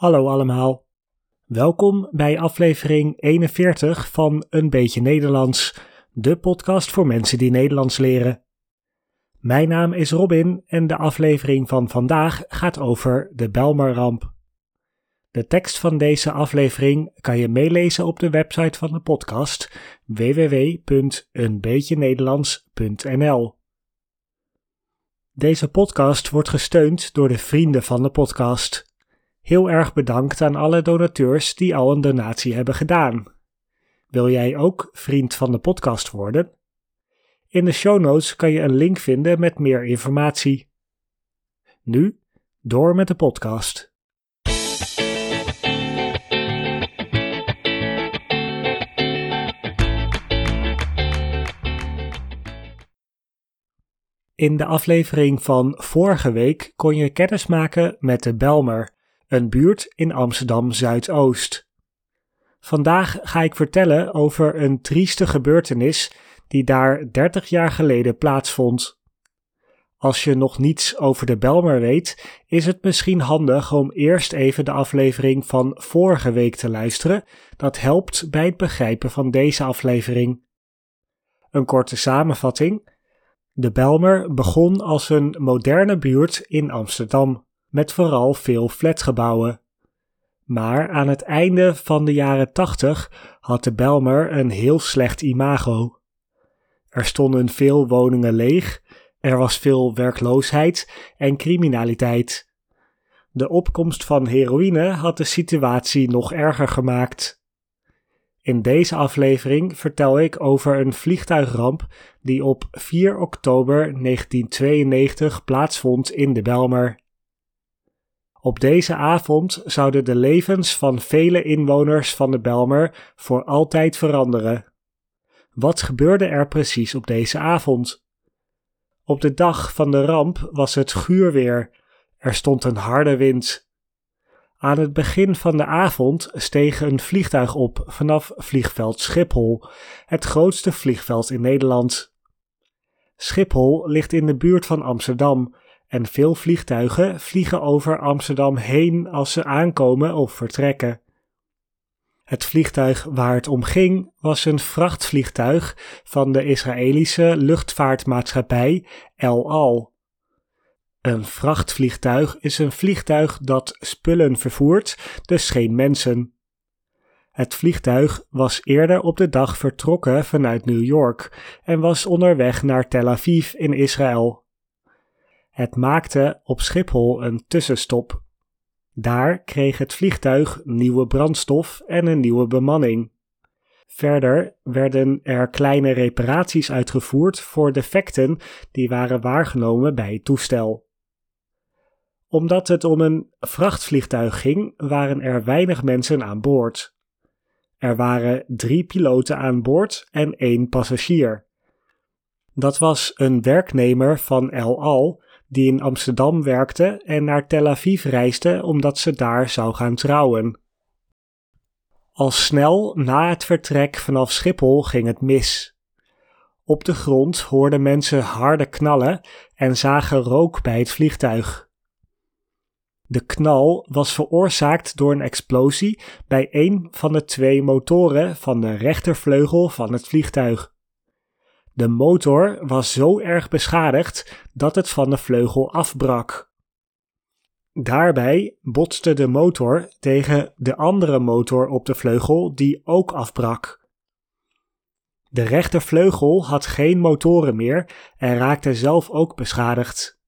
Hallo allemaal. Welkom bij aflevering 41 van Een beetje Nederlands, de podcast voor mensen die Nederlands leren. Mijn naam is Robin en de aflevering van vandaag gaat over de Belmarramp. De tekst van deze aflevering kan je meelezen op de website van de podcast www.eenbeetjenederlands.nl. Deze podcast wordt gesteund door de vrienden van de podcast. Heel erg bedankt aan alle donateurs die al een donatie hebben gedaan. Wil jij ook vriend van de podcast worden? In de show notes kan je een link vinden met meer informatie. Nu, door met de podcast. In de aflevering van vorige week kon je kennis maken met de Belmer, een buurt in Amsterdam Zuidoost. Vandaag ga ik vertellen over een trieste gebeurtenis die daar 30 jaar geleden plaatsvond. Als je nog niets over de Belmer weet, is het misschien handig om eerst even de aflevering van vorige week te luisteren. Dat helpt bij het begrijpen van deze aflevering. Een korte samenvatting. De Belmer begon als een moderne buurt in Amsterdam, met vooral veel flatgebouwen. Maar aan het einde van de jaren 80 had de Belmer een heel slecht imago. Er stonden veel woningen leeg, er was veel werkloosheid en criminaliteit. De opkomst van heroïne had de situatie nog erger gemaakt. In deze aflevering vertel ik over een vliegtuigramp die op 4 oktober 1992 plaatsvond in de Belmer. Op deze avond zouden de levens van vele inwoners van de Belmer voor altijd veranderen. Wat gebeurde er precies op deze avond? Op de dag van de ramp was het guur weer. Er stond een harde wind. Aan het begin van de avond steeg een vliegtuig op vanaf vliegveld Schiphol, het grootste vliegveld in Nederland. Schiphol ligt in de buurt van Amsterdam en veel vliegtuigen vliegen over Amsterdam heen als ze aankomen of vertrekken. Het vliegtuig waar het om ging was een vrachtvliegtuig van de Israëlische luchtvaartmaatschappij El Al. Een vrachtvliegtuig is een vliegtuig dat spullen vervoert, dus geen mensen. Het vliegtuig was eerder op de dag vertrokken vanuit New York en was onderweg naar Tel Aviv in Israël. Het maakte op Schiphol een tussenstop. Daar kreeg het vliegtuig nieuwe brandstof en een nieuwe bemanning. Verder werden er kleine reparaties uitgevoerd voor defecten die waren waargenomen bij het toestel omdat het om een vrachtvliegtuig ging, waren er weinig mensen aan boord. Er waren drie piloten aan boord en één passagier. Dat was een werknemer van El Al die in Amsterdam werkte en naar Tel Aviv reisde omdat ze daar zou gaan trouwen. Al snel na het vertrek vanaf Schiphol ging het mis. Op de grond hoorden mensen harde knallen en zagen rook bij het vliegtuig. De knal was veroorzaakt door een explosie bij een van de twee motoren van de rechtervleugel van het vliegtuig. De motor was zo erg beschadigd dat het van de vleugel afbrak. Daarbij botste de motor tegen de andere motor op de vleugel die ook afbrak. De rechtervleugel had geen motoren meer en raakte zelf ook beschadigd.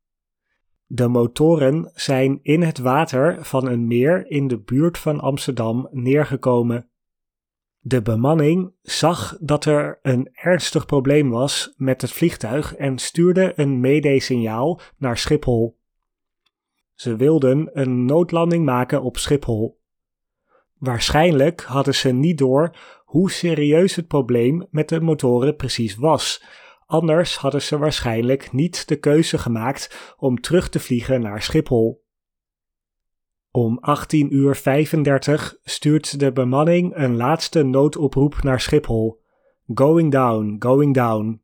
De motoren zijn in het water van een meer in de buurt van Amsterdam neergekomen. De bemanning zag dat er een ernstig probleem was met het vliegtuig en stuurde een mayday-signaal naar Schiphol. Ze wilden een noodlanding maken op Schiphol. Waarschijnlijk hadden ze niet door hoe serieus het probleem met de motoren precies was, Anders hadden ze waarschijnlijk niet de keuze gemaakt om terug te vliegen naar Schiphol. Om 18:35 uur 35 stuurt de bemanning een laatste noodoproep naar Schiphol. Going down, going down.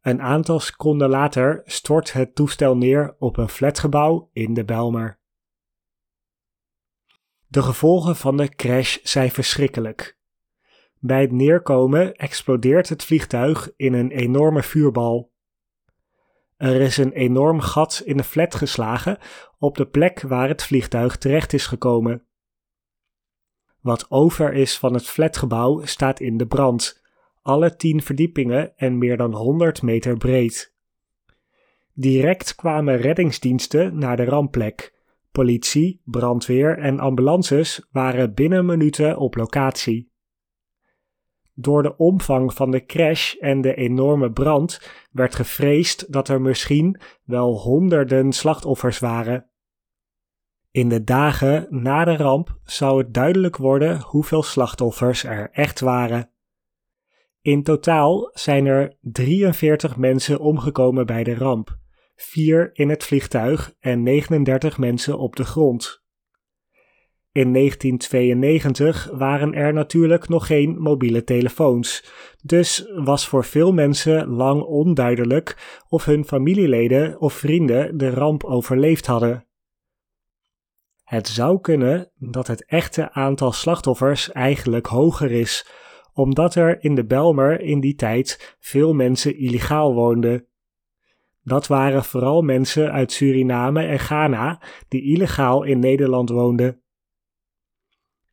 Een aantal seconden later stort het toestel neer op een flatgebouw in de Belmer. De gevolgen van de crash zijn verschrikkelijk. Bij het neerkomen explodeert het vliegtuig in een enorme vuurbal. Er is een enorm gat in de flat geslagen op de plek waar het vliegtuig terecht is gekomen. Wat over is van het flatgebouw staat in de brand, alle tien verdiepingen en meer dan 100 meter breed. Direct kwamen reddingsdiensten naar de rampplek. Politie, brandweer en ambulances waren binnen minuten op locatie. Door de omvang van de crash en de enorme brand werd gevreesd dat er misschien wel honderden slachtoffers waren. In de dagen na de ramp zou het duidelijk worden hoeveel slachtoffers er echt waren. In totaal zijn er 43 mensen omgekomen bij de ramp, 4 in het vliegtuig en 39 mensen op de grond. In 1992 waren er natuurlijk nog geen mobiele telefoons, dus was voor veel mensen lang onduidelijk of hun familieleden of vrienden de ramp overleefd hadden. Het zou kunnen dat het echte aantal slachtoffers eigenlijk hoger is, omdat er in de Belmer in die tijd veel mensen illegaal woonden. Dat waren vooral mensen uit Suriname en Ghana die illegaal in Nederland woonden.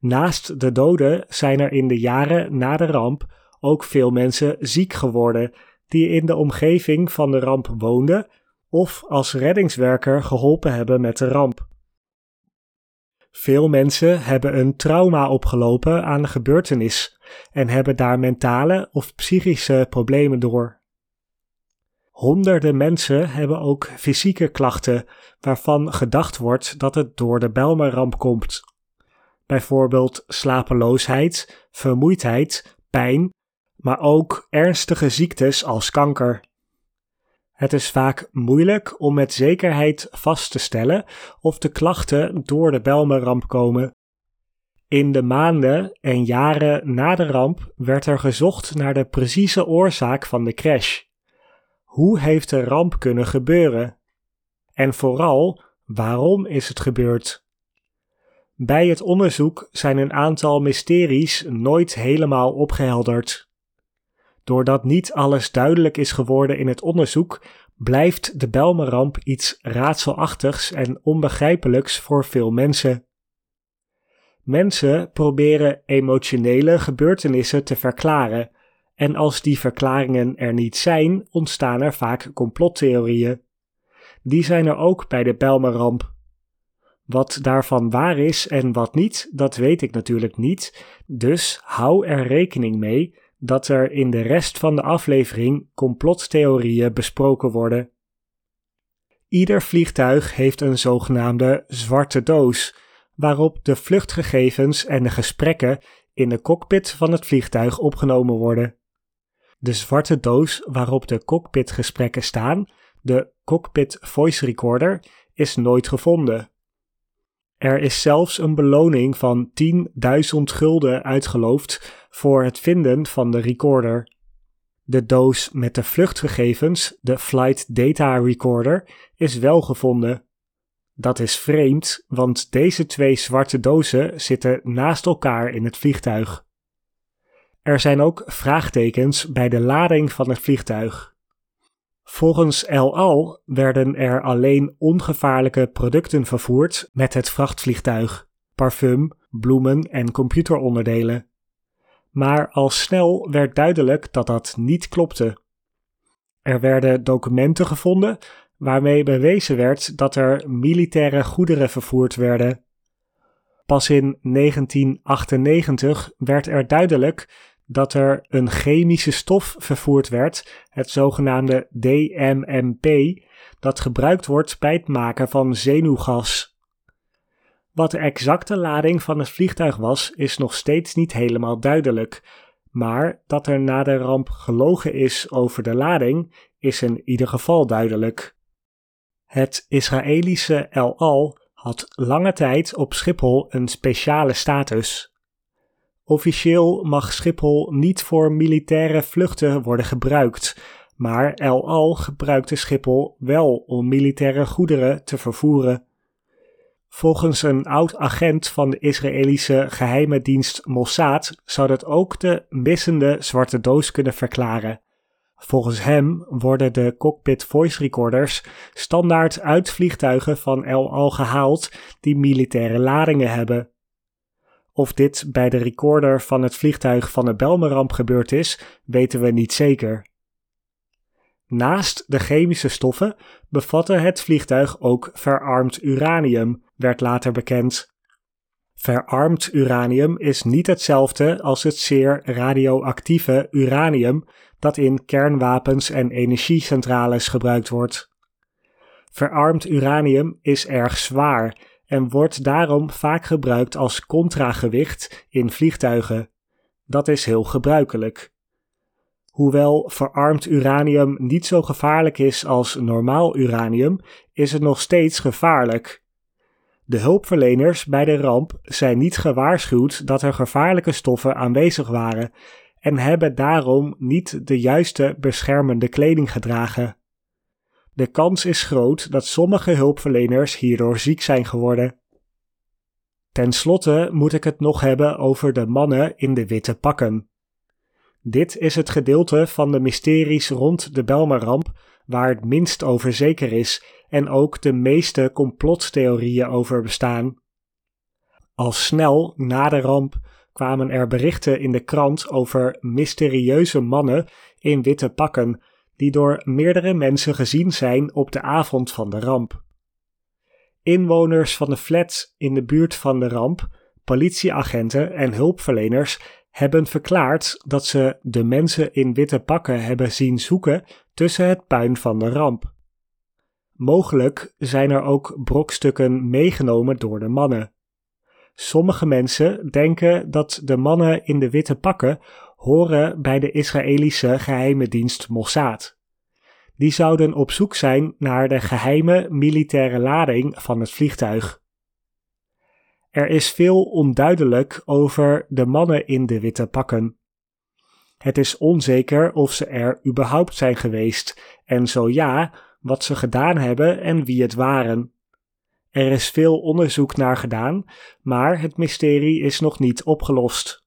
Naast de doden zijn er in de jaren na de ramp ook veel mensen ziek geworden die in de omgeving van de ramp woonden of als reddingswerker geholpen hebben met de ramp. Veel mensen hebben een trauma opgelopen aan de gebeurtenis en hebben daar mentale of psychische problemen door. Honderden mensen hebben ook fysieke klachten waarvan gedacht wordt dat het door de Belmerramp komt. Bijvoorbeeld slapeloosheid, vermoeidheid, pijn, maar ook ernstige ziektes als kanker. Het is vaak moeilijk om met zekerheid vast te stellen of de klachten door de Belmerramp komen. In de maanden en jaren na de ramp werd er gezocht naar de precieze oorzaak van de crash. Hoe heeft de ramp kunnen gebeuren? En vooral, waarom is het gebeurd? Bij het onderzoek zijn een aantal mysteries nooit helemaal opgehelderd. Doordat niet alles duidelijk is geworden in het onderzoek, blijft de Belmeramp iets raadselachtigs en onbegrijpelijks voor veel mensen. Mensen proberen emotionele gebeurtenissen te verklaren, en als die verklaringen er niet zijn, ontstaan er vaak complottheorieën. Die zijn er ook bij de Belmeramp. Wat daarvan waar is en wat niet, dat weet ik natuurlijk niet, dus hou er rekening mee dat er in de rest van de aflevering complottheorieën besproken worden. Ieder vliegtuig heeft een zogenaamde zwarte doos, waarop de vluchtgegevens en de gesprekken in de cockpit van het vliegtuig opgenomen worden. De zwarte doos waarop de cockpitgesprekken staan, de cockpit voice recorder, is nooit gevonden. Er is zelfs een beloning van 10.000 gulden uitgeloofd voor het vinden van de recorder. De doos met de vluchtgegevens, de Flight Data Recorder, is wel gevonden. Dat is vreemd, want deze twee zwarte dozen zitten naast elkaar in het vliegtuig. Er zijn ook vraagtekens bij de lading van het vliegtuig. Volgens El Al werden er alleen ongevaarlijke producten vervoerd met het vrachtvliegtuig: parfum, bloemen en computeronderdelen. Maar al snel werd duidelijk dat dat niet klopte. Er werden documenten gevonden waarmee bewezen werd dat er militaire goederen vervoerd werden. Pas in 1998 werd er duidelijk dat er een chemische stof vervoerd werd, het zogenaamde DMMP, dat gebruikt wordt bij het maken van zenuwgas. Wat de exacte lading van het vliegtuig was, is nog steeds niet helemaal duidelijk, maar dat er na de ramp gelogen is over de lading, is in ieder geval duidelijk. Het Israëlische El Al had lange tijd op Schiphol een speciale status. Officieel mag Schiphol niet voor militaire vluchten worden gebruikt, maar El Al gebruikte Schiphol wel om militaire goederen te vervoeren. Volgens een oud agent van de Israëlische geheime dienst Mossad zou dat ook de missende zwarte doos kunnen verklaren. Volgens hem worden de cockpit voice recorders standaard uit vliegtuigen van El Al gehaald die militaire ladingen hebben. Of dit bij de recorder van het vliegtuig van de Belmeramp gebeurd is, weten we niet zeker. Naast de chemische stoffen bevatte het vliegtuig ook verarmd uranium, werd later bekend. Verarmd uranium is niet hetzelfde als het zeer radioactieve uranium dat in kernwapens en energiecentrales gebruikt wordt. Verarmd uranium is erg zwaar en wordt daarom vaak gebruikt als contragewicht in vliegtuigen. Dat is heel gebruikelijk. Hoewel verarmd uranium niet zo gevaarlijk is als normaal uranium, is het nog steeds gevaarlijk. De hulpverleners bij de ramp zijn niet gewaarschuwd dat er gevaarlijke stoffen aanwezig waren en hebben daarom niet de juiste beschermende kleding gedragen. De kans is groot dat sommige hulpverleners hierdoor ziek zijn geworden. Ten slotte moet ik het nog hebben over de mannen in de witte pakken. Dit is het gedeelte van de mysteries rond de Belmarramp waar het minst over zeker is en ook de meeste complottheorieën over bestaan. Al snel na de ramp kwamen er berichten in de krant over mysterieuze mannen in witte pakken die door meerdere mensen gezien zijn op de avond van de ramp. Inwoners van de flats in de buurt van de ramp, politieagenten en hulpverleners hebben verklaard dat ze de mensen in witte pakken hebben zien zoeken tussen het puin van de ramp. Mogelijk zijn er ook brokstukken meegenomen door de mannen. Sommige mensen denken dat de mannen in de witte pakken horen bij de Israëlische geheime dienst Mossad. Die zouden op zoek zijn naar de geheime militaire lading van het vliegtuig. Er is veel onduidelijk over de mannen in de witte pakken. Het is onzeker of ze er überhaupt zijn geweest, en zo ja, wat ze gedaan hebben en wie het waren. Er is veel onderzoek naar gedaan, maar het mysterie is nog niet opgelost.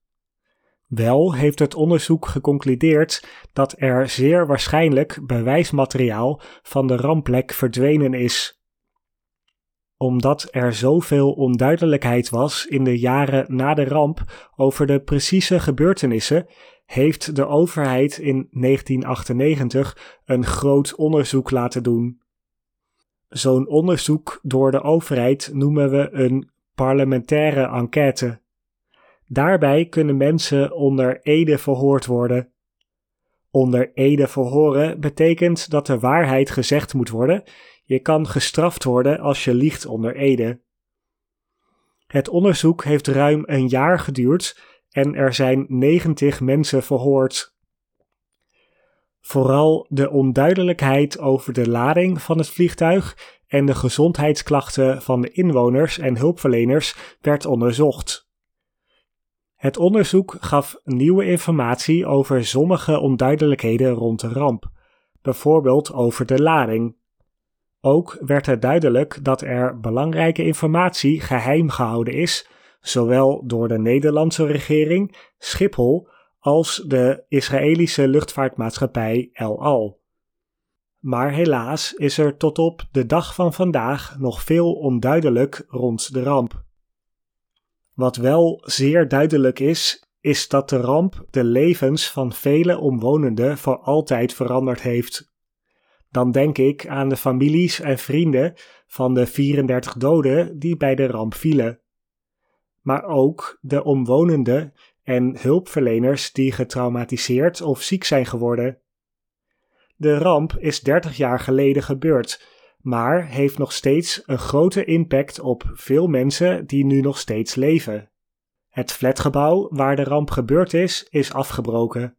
Wel heeft het onderzoek geconcludeerd dat er zeer waarschijnlijk bewijsmateriaal van de rampplek verdwenen is. Omdat er zoveel onduidelijkheid was in de jaren na de ramp over de precieze gebeurtenissen, heeft de overheid in 1998 een groot onderzoek laten doen. Zo'n onderzoek door de overheid noemen we een parlementaire enquête. Daarbij kunnen mensen onder ede verhoord worden. Onder ede verhoren betekent dat de waarheid gezegd moet worden. Je kan gestraft worden als je liegt onder ede. Het onderzoek heeft ruim een jaar geduurd en er zijn 90 mensen verhoord. Vooral de onduidelijkheid over de lading van het vliegtuig en de gezondheidsklachten van de inwoners en hulpverleners werd onderzocht. Het onderzoek gaf nieuwe informatie over sommige onduidelijkheden rond de ramp, bijvoorbeeld over de lading. Ook werd er duidelijk dat er belangrijke informatie geheim gehouden is, zowel door de Nederlandse regering, Schiphol als de Israëlische luchtvaartmaatschappij El Al. Maar helaas is er tot op de dag van vandaag nog veel onduidelijk rond de ramp. Wat wel zeer duidelijk is, is dat de ramp de levens van vele omwonenden voor altijd veranderd heeft. Dan denk ik aan de families en vrienden van de 34 doden die bij de ramp vielen. Maar ook de omwonenden en hulpverleners die getraumatiseerd of ziek zijn geworden. De ramp is 30 jaar geleden gebeurd, maar heeft nog steeds een grote impact op veel mensen die nu nog steeds leven. Het flatgebouw waar de ramp gebeurd is, is afgebroken.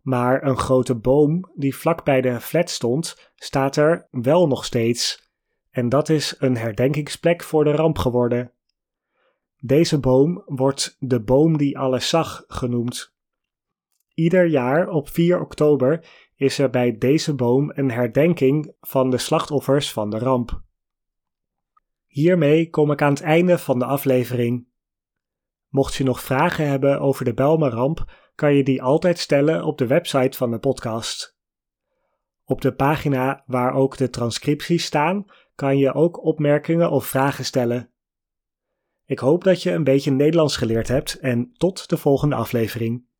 Maar een grote boom die vlak bij de flat stond, staat er wel nog steeds. En dat is een herdenkingsplek voor de ramp geworden. Deze boom wordt de boom die alles zag genoemd. Ieder jaar op 4 oktober is er bij deze boom een herdenking van de slachtoffers van de ramp. Hiermee kom ik aan het einde van de aflevering. Mocht je nog vragen hebben over de Belmerramp, kan je die altijd stellen op de website van de podcast. Op de pagina waar ook de transcripties staan, kan je ook opmerkingen of vragen stellen. Ik hoop dat je een beetje Nederlands geleerd hebt en tot de volgende aflevering.